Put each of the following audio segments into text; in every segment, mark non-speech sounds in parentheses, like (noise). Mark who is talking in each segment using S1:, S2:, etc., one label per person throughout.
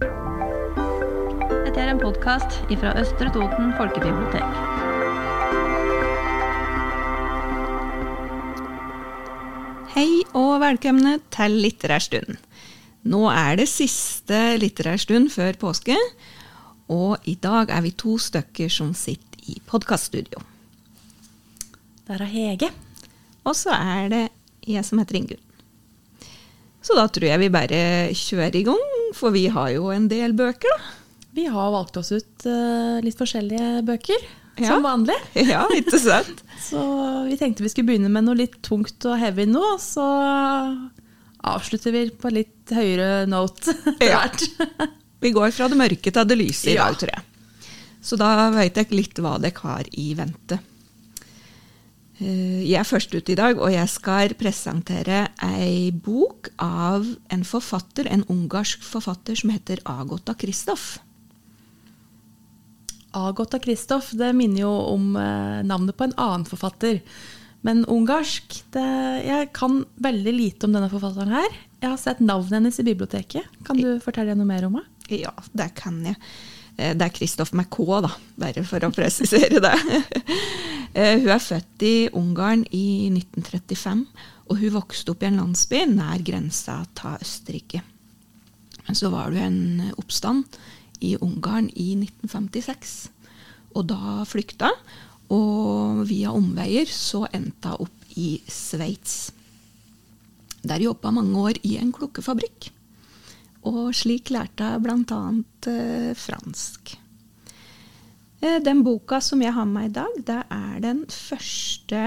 S1: Dette er en podkast fra Østre Toten folkebibliotek.
S2: Hei og velkomne til Litterærstund. Nå er det siste litterærstund før påske, og i dag er vi to stykker som sitter i podkaststudio.
S3: Der er Hege.
S2: Og så er det jeg som heter Ingunn. Så da tror jeg vi bare kjører i gang, for vi har jo en del bøker, da.
S3: Vi har valgt oss ut uh, litt forskjellige bøker,
S2: Ja.
S3: som vanlig. (laughs)
S2: Ja, ikke sant? (laughs)
S3: Så vi tenkte vi skulle begynne med noe litt tungt og heavy nå, og så avslutter vi på litt høyere note (laughs) etter
S2: Ja. Vi går fra det mørke til det lyse i
S3: Ja.
S2: dag, tror jeg. Så da vet jeg litt hva dere har i vente. Eh, Jeg er først ute i dag, og jeg skal presentere ei bok av en forfatter, en ungarsk forfatter som heter Agota Kristoff.
S3: Agota Kristoff, det minner jo om eh, navnet på en annen forfatter. Men ungarsk det, Jeg kan veldig lite om denne forfatteren her. Jeg har sett navnet hennes i biblioteket. Kan du fortelle noe mer om henne?
S2: Ja, det kan jeg. Eh, Det er Christophe K, da, bare for å presisere det. (laughs) Eh, Hun er født i Ungarn i 1935, og hun vokste opp i en landsby nær grensa til Østerrike. Så var det jo en oppstand i Ungarn i 1956, og da flykta og via omveier så endte hun opp i Sveits. Der jobba mange år i en klokkefabrikk. Og slik lærte jeg bl.a. Eh, fransk. Eh, den boka som jeg har med meg i dag, det er den første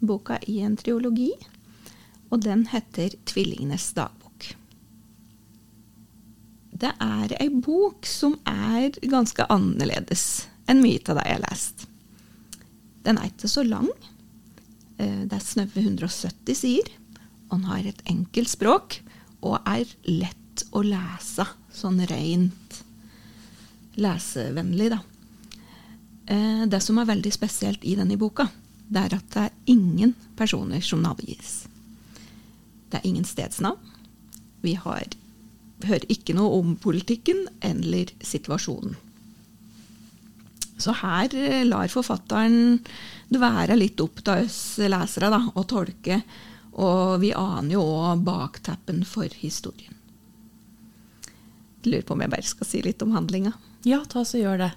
S2: boka i en triologi. Og den heter 'Tvillingenes dagbok'. Det er ei bok som er ganske annerledes enn mye av det jeg har lest. Den er ikke så lang. Eh, Det er snaue 170 sider. Og den har et enkelt språk og er lett å lese, sånn rent lesevennlig, da. Eh, Det som er veldig spesielt i denne boka, det er at det er ingen personer som navngis. Det er ingen stedsnavn. Vi har, hører ikke noe om politikken eller situasjonen. Så her eh, lar forfatteren det være litt opp til oss lesere da, å tolke, og vi aner jo òg bakteppen for historien. Lurer på om jeg bare skal si litt om handlinga.
S3: Ja, ta så gjør det.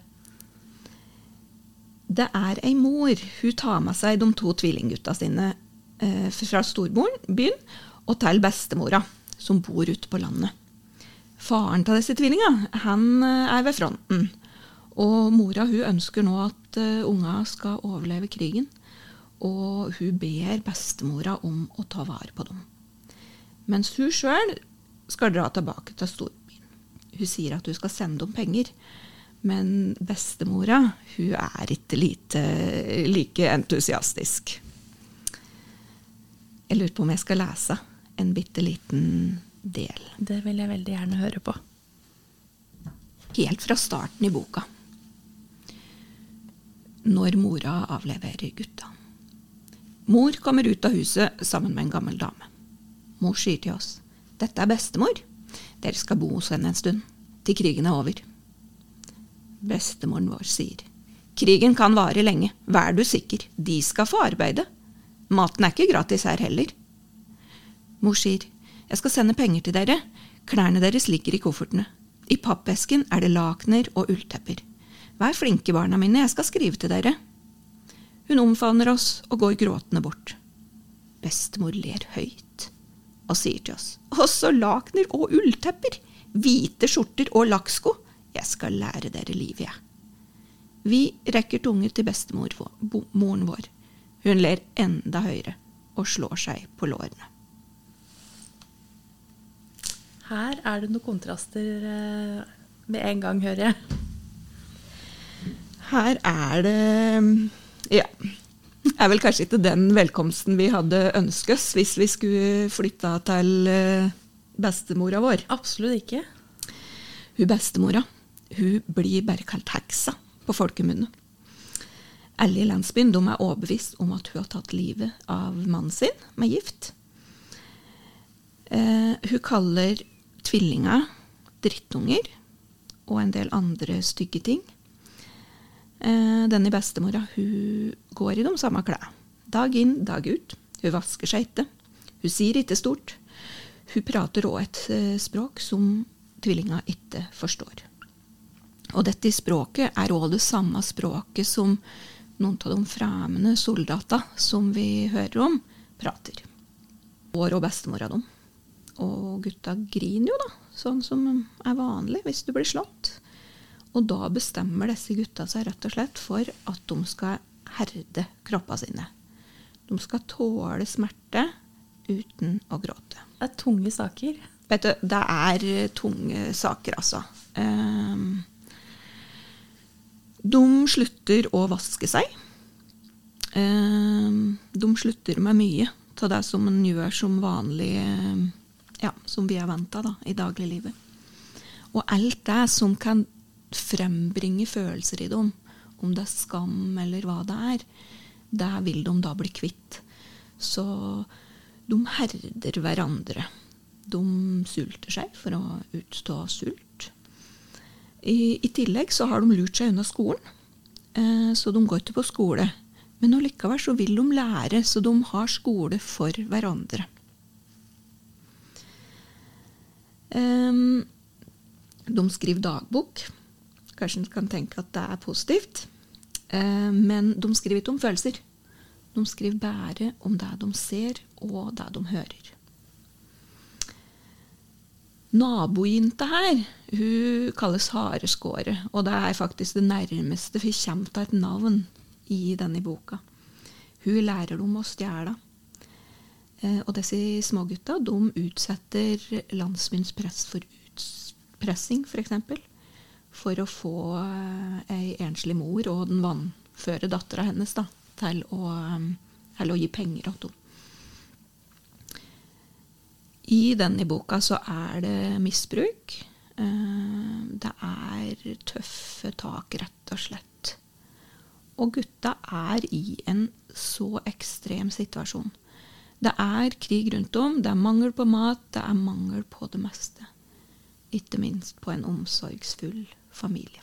S2: Det er ei mor. Hun tar med seg de to tvillinggutta sine eh, fra storbyen og til bestemora, som bor ute på landet. Faren til disse tvillinga han eh, er ved fronten. Og mora hun ønsker nå at uh, unga skal overleve krigen. Og hun ber bestemora om å ta vare på dem. Mens hun sjøl skal dra tilbake til storbyen. Hun sier at hun skal sende dem penger. Men bestemora hun er ikke lite, like entusiastisk. Jeg lurer på om jeg skal lese en bitte liten del.
S3: Det vil jeg veldig gjerne høre på.
S2: Helt fra starten i boka. Når mora avleverer gutta. Mor kommer ut av huset sammen med en gammel dame. Mor sier til oss dette er bestemor. Dere skal bo hos henne en stund, til krigen er over. Bestemoren vår sier krigen kan vare lenge, vær du sikker, de skal få arbeide. Maten er ikke gratis her heller. Mor sier jeg skal sende penger til dere, klærne deres ligger i koffertene. I pappesken er det lakener og ulltepper. Vær flinke, barna mine, jeg skal skrive til dere. Hun omfavner oss og går gråtende bort. Bestemor ler høyt og sier til oss også lakener og ulltepper, hvite skjorter og lakksko, jeg skal lære dere livet, jeg. Vi rekker tunge til bestemoren vår. Hun ler enda høyere og slår seg på lårene.
S3: Her er det noen kontraster eh, med en gang, hører jeg.
S2: Her er det Ja. Er vel kanskje ikke den velkomsten vi hadde ønsket oss hvis vi skulle flytta til eh, bestemora vår.
S3: Absolutt ikke.
S2: Hun bestemora hun blir bare kalt heksa på folkemunne. Alle i landsbyen er overbevist om at hun har tatt livet av mannen sin med gift. Eh, hun kaller tvillinga drittunger og en del andre stygge ting. Eh, denne bestemora hun går i de samme klærne. Dag inn, dag ut. Hun vasker seg ikke. Hun sier ikke stort. Hun prater òg et eh, språk som tvillinga ikke forstår. Og dette språket er òg det samme språket som noen av de fremmede soldatene som vi hører om, prater. Vår og bestemora dem. Og gutta griner jo, da, sånn som er vanlig hvis du blir slått. Og da bestemmer disse gutta seg rett og slett for at de skal herde kroppene sine. De skal tåle smerte uten å gråte.
S3: Det er tunge saker.
S2: Vet du, det er tunge saker, altså. Um, de slutter å vaske seg. Um, de slutter med mye av det som en gjør som vanlig Ja, som vi er vant til da, i dagliglivet. Og alt det som kan frembringe følelser i dem, om det er skam eller hva det er, det vil de da bli kvitt. Så de herder hverandre. De sulter seg for å utstå sult. I, I, tillegg så har de lurt seg unna skolen, eh, så de går ikke på skole. Men allikevel så vil de lære, så de har skole for hverandre. Um, de skriver dagbok. Kanskje en kan tenke at det er positivt. Uh, men de skriver ikke om følelser. De skriver bare om det de ser, og det de hører. Nabojenta her hun kalles Hareskåret, og det er faktisk det nærmeste vi kommer til et navn i denne boka. Hun lærer dem å stjele. Eh, og disse smågutta utsetter landsbyens press for utpressing, f.eks. For, å få eh, ei enslig mor og den vannføre dattera hennes da, til, å, til å gi penger til henne. I denne boka så er det misbruk. Eh, det er tøffe tak, rett og slett. Og gutta er i en så ekstrem situasjon. Det er krig rundt om, det er mangel på mat, det er mangel på det meste. Ikke minst på en omsorgsfull familie.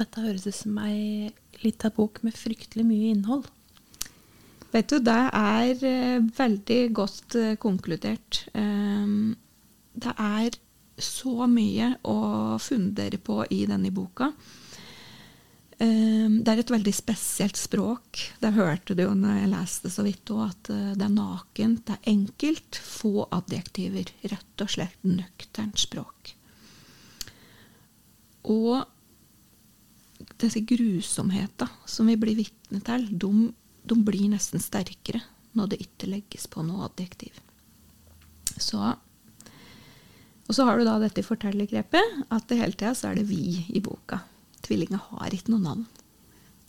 S3: Dette høres ut som ei lita bok med fryktelig mye innhold.
S2: Vet du, det er uh, veldig godt uh, konkludert. Um, det er så mye å fundere på i denne boka. Um, det er et veldig spesielt språk. Det hørte du jo når jeg leste så vidt òg, at uh, det er nakent, det er enkelt, få adjektiver. Rett og slett nøkternt språk. Og disse grusomhetene som vi blir vitne til, de, de, blir nesten sterkere når det ikke legges på noe adjektiv. Så, og så har du da dette fortellergrepet, at det hele tida så er det vi i boka. Tvillinga har ikke noe navn.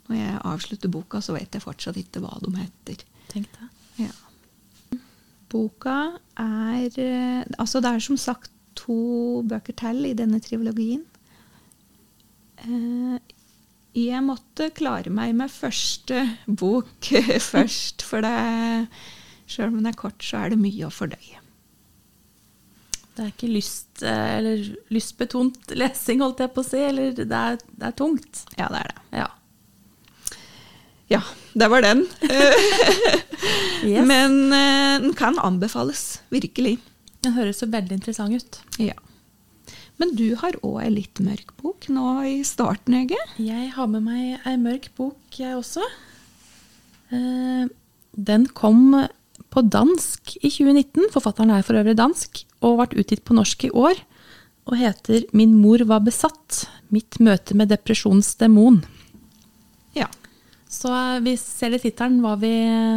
S2: Når jeg avslutter boka, så vet jeg fortsatt ikke hva de heter.
S3: Tenk det.
S2: Ja. Boka er eh, Altså, det er som sagt to bøker til i denne triologien. Eh, jeg måtte klare meg med første bok (laughs) først, for det Sjøl om den er kort, så er det mye å fordøye.
S3: Det er ikke lyst, eh, eller lystbetont lesing, holdt jeg på å si, eller det er, det er tungt?
S2: Ja, det er det.
S3: Ja.
S2: Ja, det var den. (laughs) (laughs) yes. Men uh, den kan anbefales, virkelig.
S3: Den høres så veldig interessant ut.
S2: Ja. Men du har òg ei litt mørk bok nå i starten, Ege?
S3: Jeg har med meg ei mørk bok, jeg også. Eh, den kom på dansk i 2019. Forfatteren er for øvrig dansk og ble utgitt på norsk i år. Og heter 'Min mor var besatt. Mitt møte med depresjonens demon'.
S2: Ja.
S3: Så vi ser i tittelen hva vi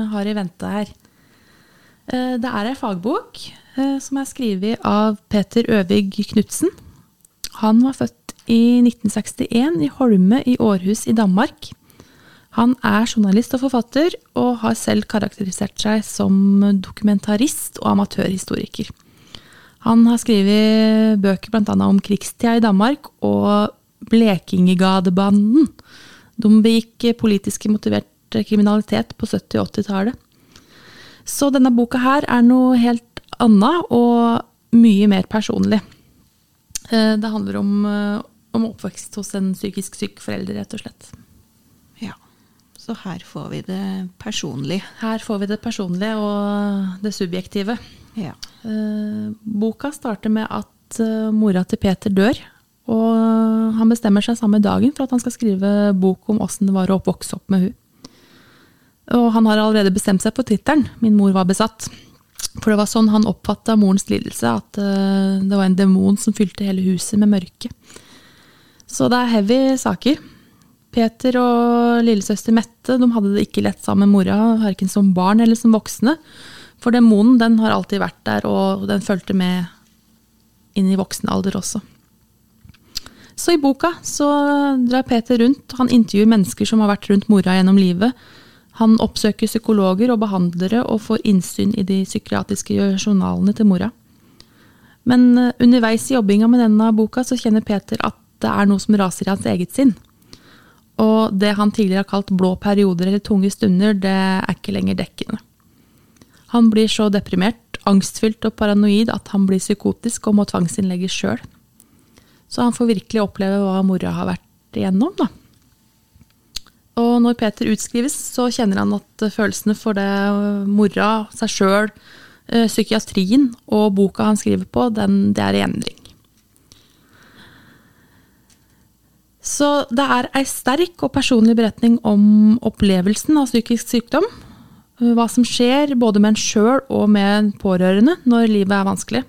S3: har i vente her. Eh, det er ei fagbok eh, som er skrevet av Peter Øvig Knutsen. Han var født i 1961 i Holme i Århus i Danmark. Han er journalist og forfatter, og har selv karakterisert seg som dokumentarist og amatørhistoriker. Han har skrevet bøker bl.a. om krigstida i Danmark og Blekingegadebanden. De begikk politisk motivert kriminalitet på 70- og 80-tallet. Så denne boka her er noe helt annet og mye mer personlig. Eh, Det handler om, eh, om oppvekst hos en psykisk syk forelder, rett og slett.
S2: Ja. Så her får vi det personlige.
S3: Her får vi det personlige og det subjektive.
S2: Ja.
S3: Eh, boka starter med at mora til Peter dør, og han bestemmer seg samme dagen for at han skal skrive bok om åssen det var å vokse opp med hun. Og han har allerede bestemt seg på tittelen 'Min mor var besatt'. For det var sånn han oppfatta morens lidelse, at eh, det var en demon som fylte hele huset med mørke. Så det er heavy saker. Peter og lillesøster Mette de hadde det ikke lett sammen med mora, verken som barn eller som voksne. For demonen den har alltid vært der, og den fulgte med inn i voksen alder også. Så i boka så drar Peter rundt. Han intervjuer mennesker som har vært rundt mora gjennom livet. Han oppsøker psykologer og behandlere og får innsyn i de psykiatriske journalene til mora. Men eh, underveis i jobbinga med denne boka så kjenner Peter at det er noe som raser i hans eget sinn. Og det han tidligere har kalt blå perioder eller tunge stunder, det er ikke lenger dekkende. Han blir så deprimert, angstfylt og paranoid at han blir psykotisk og må tvangsinnlegges sjøl. Så han får virkelig oppleve hva mora har vært igjennom, da. Og når Peter utskrives, så kjenner han at følelsene for det mora, seg sjøl, psykiatrien og boka han skriver på, den, det er i endring. Så det er ei sterk og personlig beretning om opplevelsen av psykisk sykdom. Hva som skjer både med en sjøl og med en pårørende når livet er vanskelig.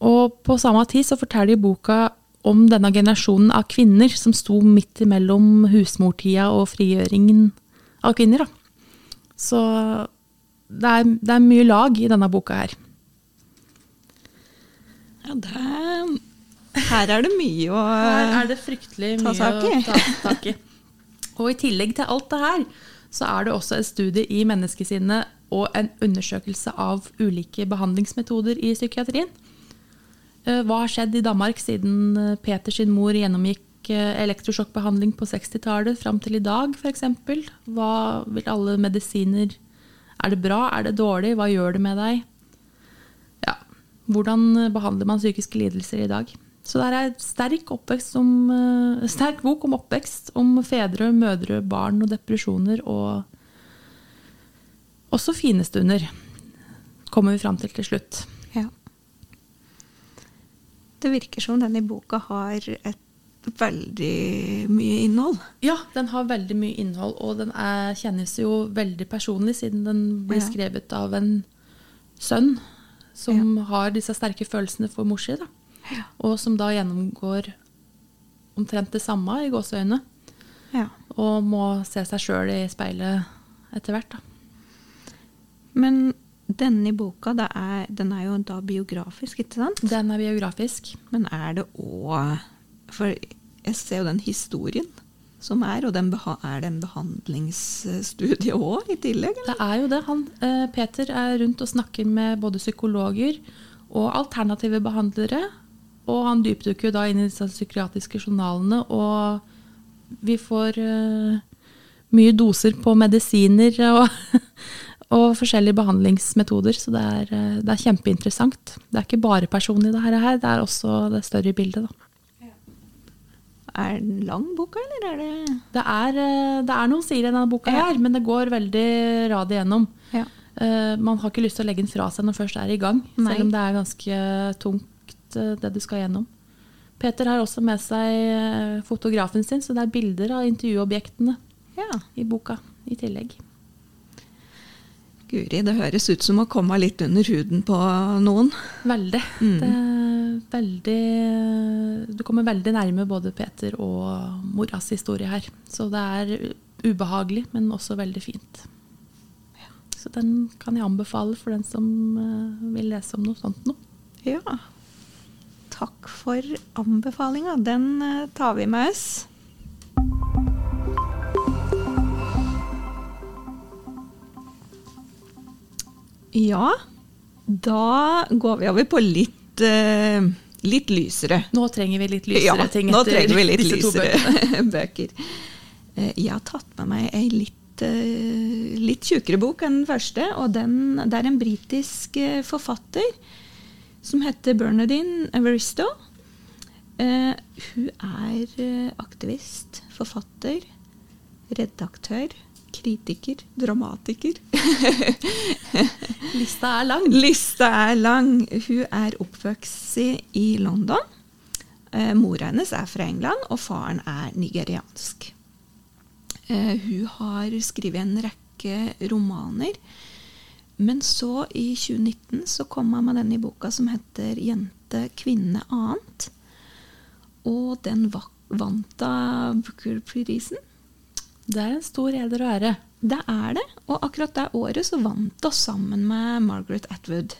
S3: Og på samme tid så forteller boka om denne generasjonen av kvinner som sto midt imellom husmortida og frigjøringen av kvinner. Da. Så det er, det er mye lag i denne boka her.
S2: ja det, her er det mye å
S3: Her er det fryktelig
S2: ta
S3: mye
S2: i.
S3: å ta tak i. Og i tillegg til alt det her, så er det også en studie i menneskesinnet og en undersøkelse av ulike behandlingsmetoder i psykiatrien. Eh, Hva har skjedd i Danmark siden Peters Peter sin mor gjennomgikk eh, elektrosjokkbehandling på 60-tallet fram til i dag, f.eks.? Hva vil alle medisiner Er det bra? Er det dårlig? Hva gjør det med deg? Ja, hvordan behandler man psykiske lidelser i dag? Så det er sterk, om, eh, (laughs) sterk bok om oppvekst, om fedre, mødre, barn og depresjoner, og også fine stunder, kommer vi fram til til slutt.
S2: Ja. Det virker som denne boka har et veldig mye innhold.
S3: Ja, den har veldig mye innhold, og den er, kjennes jo veldig personlig, siden den blir
S2: Ja.
S3: skrevet av en sønn som har disse sterke følelsene for mor si.
S2: Ja.
S3: og som da gjennomgår omtrent det samme i gåseøyne,
S2: Ja.
S3: og må se seg sjøl i speilet etter hvert. da.
S2: Men denne boka, det er, den er jo da biografisk, ikke sant?
S3: Den er biografisk.
S2: Men er det òg For jeg ser jo den historien som er, og er det en behandlingsstudie òg i tillegg? Eller?
S3: Det er jo det. Han, eh, Peter er rundt og snakker med både psykologer og alternative behandlere. Og han dypdukker jo da inn i disse psykiatriske journalene, og vi får eh, mye doser på medisiner og, (laughs) og forskjellige behandlingsmetoder. Så det er, eh, det er kjempeinteressant. Det er ikke bare personlig, det her, det er også det større bildet. da.
S2: Er den lang, boka, eller er det
S3: Det er, eh, det er noen sider i denne boka, her, men det går veldig rad igjennom.
S2: Ja.
S3: Eh, man har ikke lyst til å legge den fra seg når først er i gang,
S2: Nei.
S3: selv om det er ganske tungt det du skal gjennom. Peter har også med seg fotografen sin, så det er bilder av intervjuobjektene
S2: ja.
S3: i boka i tillegg.
S2: Guri, det høres ut som å komme litt under huden på noen.
S3: Veldig.
S2: Mm.
S3: Det er veldig Du kommer veldig nærme både Peter og moras historie her. Så det er ubehagelig, men også veldig fint. Så den kan jeg anbefale for den som eh, vil lese om noe sånt noe.
S2: Ja. Takk for anbefalinga. Den eh, tar vi med oss. Ja, da går vi over på litt, uh, litt lysere.
S3: Nå trenger vi litt lysere
S2: ja,
S3: ting
S2: nå
S3: etter
S2: trenger vi litt
S3: disse to
S2: lysere (laughs) bøker. Uh, Jeg har tatt med meg ei litt, eh, litt tjukkere bok enn den første. og den, Det er en britisk forfatter som heter Bernadine Everisto. Uh, hun er aktivist, forfatter, redaktør, kritiker, dramatiker. (laughs)
S3: Lista er lang.
S2: Lista er lang. Hun er oppvokst i- London. Eh, Mora hennes er fra England, og faren er nigeriansk. Eh, hun har skrevet en rekke romaner. Men så, i 2019, så kom hun med den i boka som heter 'Jente, kvinne, annet'. Og den vant da Booker-prisen.
S3: Det er en stor heder og ære.
S2: Det er det. Og akkurat det året så vant oss sammen med Margaret Atwood.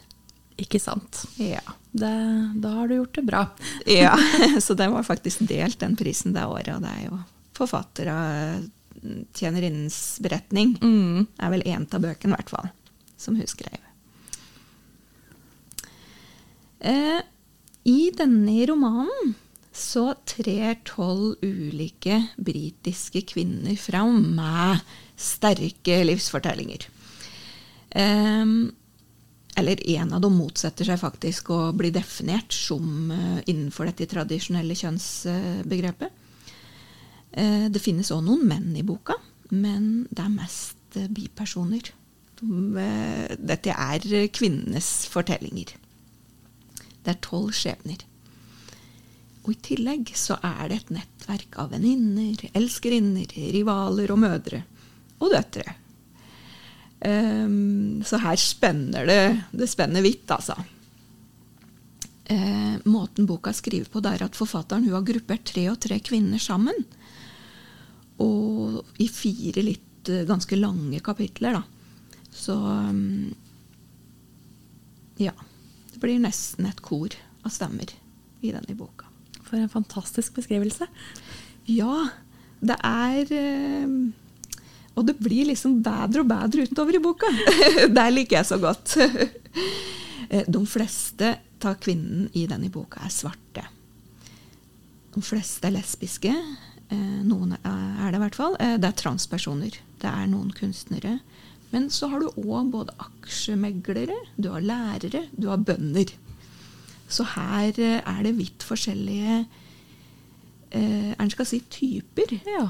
S3: Ikke sant.
S2: Ja.
S3: Det, da har du gjort det bra. (laughs)
S2: Ja, (laughs) så det var faktisk delt den prisen det året, og det er jo forfatter av Tjenerinnens beretning.
S3: Mm.
S2: Er vel én av bøkene, i hvert fall, som hun skrev. Eh, I denne romanen så trer tolv ulike britiske kvinner fram med sterke livsfortellinger. Um, eller en av dem motsetter seg faktisk å bli definert som uh, innenfor dette tradisjonelle kjønnsbegrepet. Uh, det finnes òg noen menn i boka, men det er mest uh, bipersoner. De, Dette er kvinnenes fortellinger. Det er tolv skjebner. Og i tillegg så er det et nettverk av venninner, elskerinner, rivaler og mødre. Og døtre. Um, så her spenner det Det spenner vidt, altså. Uh, måten boka skriver på, det er at forfatteren hun har gruppert tre og tre kvinner sammen. Og i fire litt uh, ganske lange kapitler, da. Så um, Ja. Det blir nesten et kor av stemmer i denne boka.
S3: For en fantastisk beskrivelse.
S2: Ja, det er eh, Og det blir liksom bedre og bedre utover i boka. (laughs) det liker jeg så godt. (laughs) Eh, De fleste av kvinnene i denne boka er svarte. De fleste er lesbiske. eh, Noen er det i hvert fall. Eh, Det er transpersoner. Det er noen kunstnere. Men så har du òg både aksjemeglere, du har lærere, du har bønder. Så her er det vidt forskjellige eh, det skal si typer.
S3: Ja.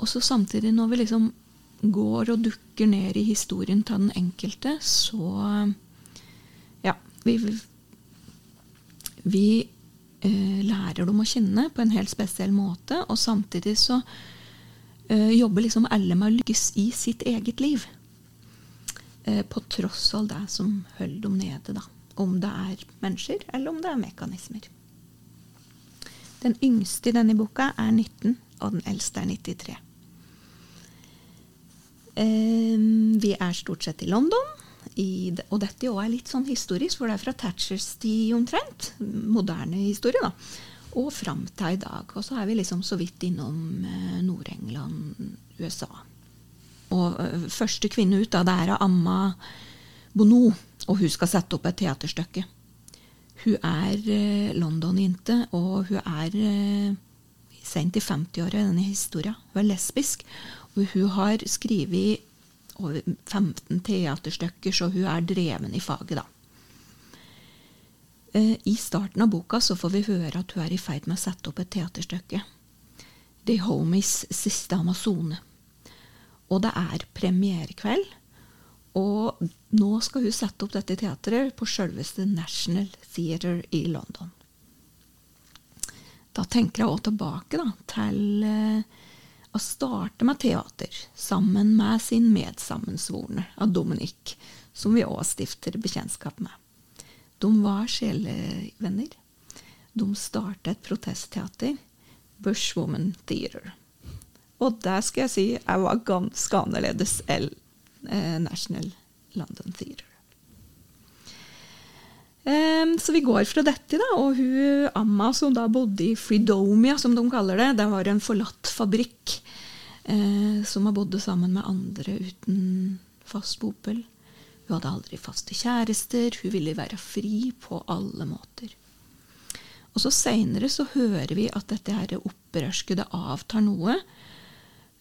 S2: Og så samtidig, når vi liksom går og dukker ned i historien til den enkelte, så Ja, vi, vi eh, lærer dem å kjenne på en helt spesiell måte, og samtidig så eh, jobber liksom alle med å lykkes i sitt eget liv. Eh, på tross av det som holder dem nede, da. Om det er mennesker, eller om det er mekanismer. Den yngste i denne boka er 19, og den eldste er 93. Vi er stort sett i London, i, og dette også er litt sånn historisk, for det er fra Thatchers tid omtrent. Moderne historie, da. Og fram til i dag. Og så er vi liksom så vidt innom eh, Nord-England, USA. Og eh, første kvinne ut da, det er Amma Bono, og hun skal sette opp et teaterstykke. Hun er eh, London-jente, og hun er sent i 50-åra i denne historien. Hun er lesbisk, og hun har skrevet over 15 teaterstykker, så hun er dreven i faget, da. Eh, I starten av boka så får vi høre at hun er i ferd med å sette opp et teaterstykke. The Homies siste amazone. Og det er premierekveld. Og nå skal hun sette opp dette teatret på selveste National Theatre i London. Da tenker jeg òg tilbake da, til eh, å starte med teater sammen med sin medsammensvorne av Dominic, som vi òg stifter bekjentskap med. De var sjelevenner. De startet et protestteater, Bushwoman Theater. Og der skal jeg si jeg var ganske annerledes enn eh, National London Theatre. Em, så vi går fra dette, da, og hun Amma som da bodde i Freedomia, som de kaller det, det var en forlatt fabrikk uh, som har bodd sammen med andre uten fast bopel. Hun hadde aldri faste kjærester, hun ville være fri på alle måter. Og så Seinere så hører vi at dette her opprørske det avtar noe.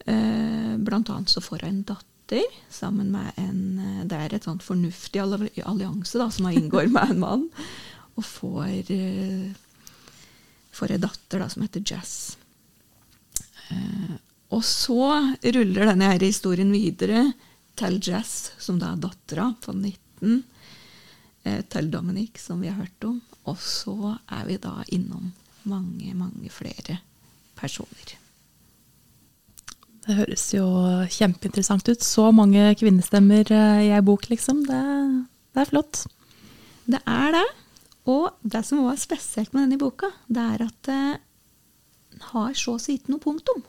S2: Uh, blant annet så får hun en datter sammen med en eh, Det er et sånt fornuftig allianse da, som hun inngår med en mann. Og får, eh, får ei datter da, som heter Jazz. Eh, og så ruller denne her historien videre til Jazz, som da er dattera på 19, eh, til Dominic, som vi har hørt om. Og så er vi da innom mange, mange flere personer.
S3: Det høres jo kjempeinteressant ut. Så mange kvinnestemmer eh, i ei bok, liksom. Det, det er flott.
S2: Det er det. Og det som var spesielt med denne boka, det er at den har så å si ikke noe punktum.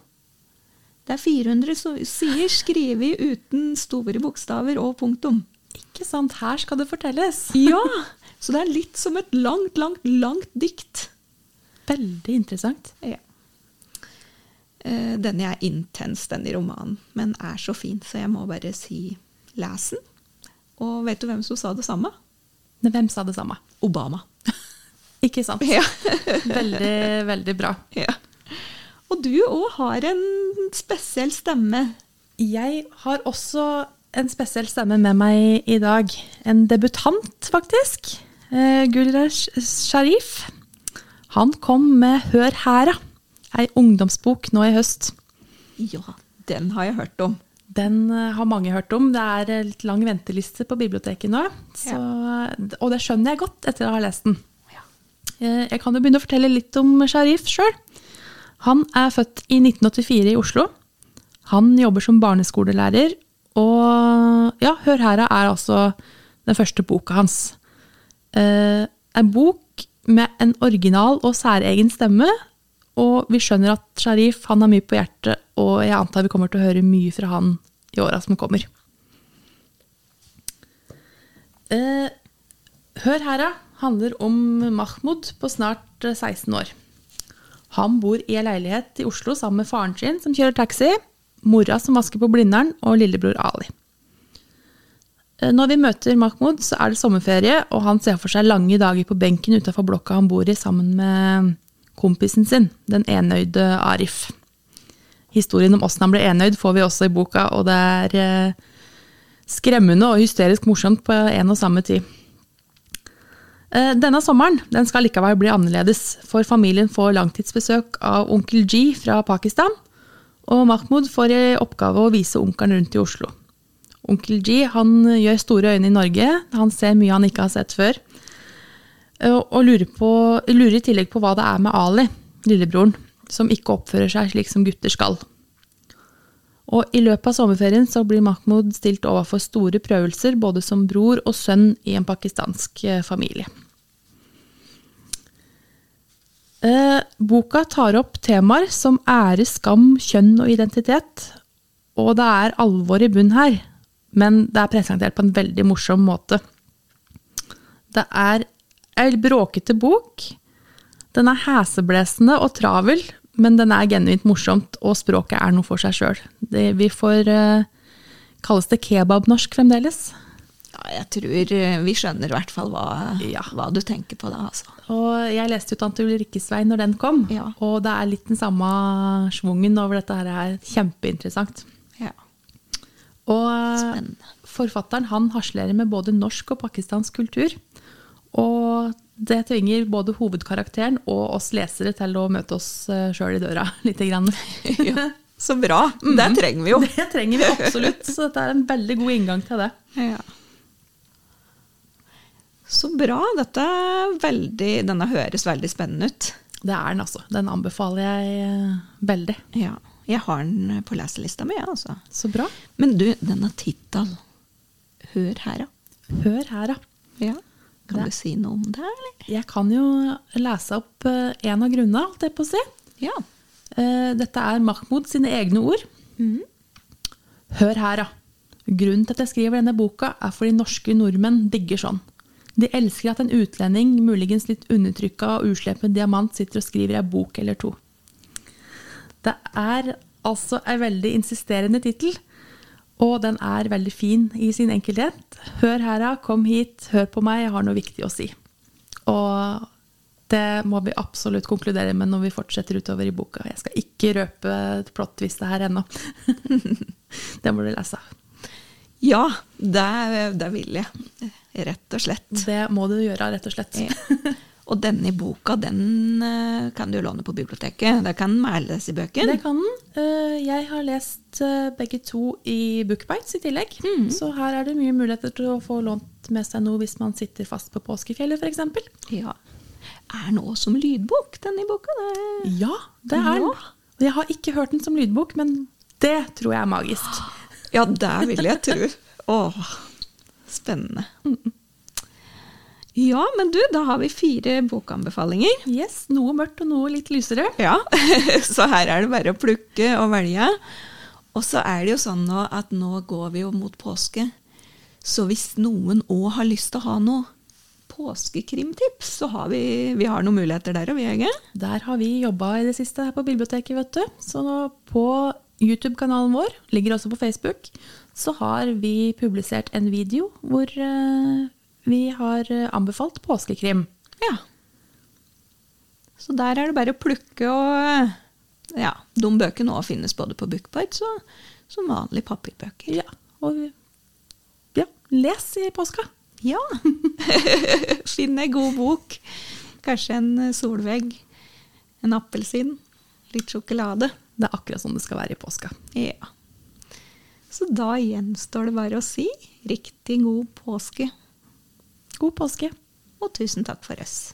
S2: Det er 400 so- sider skrevet uten store bokstaver og punktum.
S3: Ikke sant, her skal det fortelles. (laughs)
S2: Ja, Så det er litt som et langt, langt, langt dikt.
S3: Veldig interessant.
S2: Ja. Eh, Denne er intens, denne romanen, men er så fin, så jeg må bare si les den. Og vet du hvem som sa det samme?
S3: Hvem sa det samme?
S2: Obama. (laughs)
S3: Ikke sant?
S2: Ja. (laughs)
S3: Veldig, veldig bra.
S2: ja. Og du òg har en spesiell stemme.
S3: Jeg har også en spesiell stemme med meg i dag. En debutant, faktisk. Eh, Gulrash Sharif. Han kom med Hør hæra, ei ungdomsbok nå i høst.
S2: Ja, den har jeg hørt om.
S3: Den eh, har mange hørt om. Det er eh, litt lang venteliste på biblioteket nå. Så, Og det skjønner jeg godt etter å ha lest den. Eh, Jeg kan jo begynne å fortelle litt om Sharif sjøl. Han er født i 1984 i Oslo. Han jobber som barneskolelærer, og ja, Hør hæra er altså den første boka hans. Eh, en bok med en original og særegen stemme, og vi skjønner at Sharif han har mye på hjertet, og jeg antar vi kommer til å høre mye fra han i åra som kommer. Eh, Hør hæra handler om Mahmoud på snart eh, 16 år. Han bor i ei leilighet i Oslo sammen med faren sin, som kjører taxi, mora som vasker på Blindern, og lillebror Ali. Eh, Når vi møter Mahmoud, så er det sommerferie, og han ser for seg lange dager på benken utafor blokka han bor i, sammen med kompisen sin, den enøyde Arif. Historien om åssen han ble enøyd, får vi også i boka, og det er eh, skremmende og hysterisk morsomt på en og samme tid. Eh, Denne sommeren den skal likevel bli annerledes, for familien får langtidsbesøk av onkel G fra Pakistan, og Mahmoud får i oppgave å vise onkelen rundt i Oslo. Onkel G han gjør store øyne i Norge, han ser mye han ikke har sett før, og lurer, på, lurer i tillegg på hva det er med Ali, lillebroren, som ikke oppfører seg slik som gutter skal. Og I løpet av sommerferien så blir Mahmoud stilt overfor store prøvelser, både som bror og sønn i en pakistansk eh, familie. Eh, boka tar opp temaer som ære, skam, kjønn og identitet. Og det er alvor i bunn her, men det er presentert på en veldig morsom måte. Det er ei bråkete bok. Den er heseblesende og travel, men den er genuint morsomt, og språket er noe for seg sjøl. Vi får uh, Kalles det kebabnorsk fremdeles?
S2: Ja, jeg tror eh, vi skjønner i hvert fall hva,
S3: Ja.
S2: hva du tenker på da, altså.
S3: Og jeg leste jo Tante Ulrikkes vei når den kom,
S2: Ja.
S3: og det er litt den samme schwungen over dette her. er Kjempeinteressant.
S2: Ja.
S3: Og eh,
S2: Spennende.
S3: forfatteren han harselerer med både norsk og pakistansk kultur. Og det tvinger både hovedkarakteren og oss lesere til å møte oss sjøl i døra (laughs) lite grann. (laughs)
S2: ja. Så bra. Det trenger vi jo.
S3: Det trenger vi absolutt, så dette er en veldig god inngang til det.
S2: Ja. Så bra. Dette veldig, denne høres veldig spennende ut.
S3: Det er den, altså. Den anbefaler jeg eh, veldig.
S2: Ja. Jeg har den på leselista mi, jeg, altså.
S3: Så bra.
S2: Men du, denne tittelen Hør her, da.
S3: Hør her, da.
S2: Ja. Kan
S3: Det-
S2: du si noe om det, eller?
S3: Jeg kan jo lese opp eh, en av grunnene, holdt jeg på å si.
S2: Ja.
S3: Eh, Dette er Mahmoud sine egne ord. Hør her, da. Grunnen til at jeg skriver denne boka, er fordi norske nordmenn digger sånn. De elsker at en utlending, muligens litt undertrykka og uslepen diamant, sitter og skriver ei bok eller to. Det er altså ei veldig insisterende tittel, og den er veldig fin i sin enkelhet. Hør her, da. Kom hit. Hør på meg. Jeg har noe viktig å si. Og det må vi absolutt konkludere med når vi fortsetter utover i boka. Jeg skal ikke røpe plot-twistet her ennå. (laughs) det må du lese.
S2: Ja, det, det vil jeg. Rett og slett.
S3: Det må du gjøre, rett og slett.
S2: Ja. Og denne boka den eh, kan du låne på biblioteket. Der kan meldes i bøker.
S3: Det kan den. Eh, Jeg har lest eh, begge to i Bookbites i tillegg. Så her er det mye muligheter til å få lånt med seg noe hvis man sitter fast på påskefjellet f.eks.
S2: Ja. Er nå som lydbok, denne boka. Det...
S3: Ja, det er den.
S2: Ja.
S3: Jeg har ikke hørt den som lydbok, men det tror jeg er magisk. (gasps)
S2: Ja, det vil jeg tro. Åh, spennende. Ja, men du, da har vi fire bokanbefalinger.
S3: Yes, Noe mørkt og noe litt lysere.
S2: Ja, (laughs) så her er det bare å plukke og velge. Og så er det jo sånn nå at nå går vi jo mot påske. Så hvis noen òg har lyst til å ha noe påskekrimtips, så har vi, vi har noen muligheter der, og vi, Hege.
S3: Der har vi jobba i det siste her på biblioteket, vet du. Så nå på YouTube-kanalen vår, ligger også på Facebook, så har vi publisert en video hvor eh, vi har eh, anbefalt påskekrim.
S2: Ja. Så der er det bare å plukke og Ja, de bøkene òg finnes både på Bookbite og som vanlige papirbøker.
S3: Ja, og ja, les i påska.
S2: Ja. (laughs) Finn ei god bok. Kanskje en solvegg. En appelsin. Litt sjokolade.
S3: Det er akkurat sånn det skal være i påska.
S2: Ja. Så da gjenstår det bare å si riktig god påske.
S3: God påske.
S2: Og tusen takk for oss.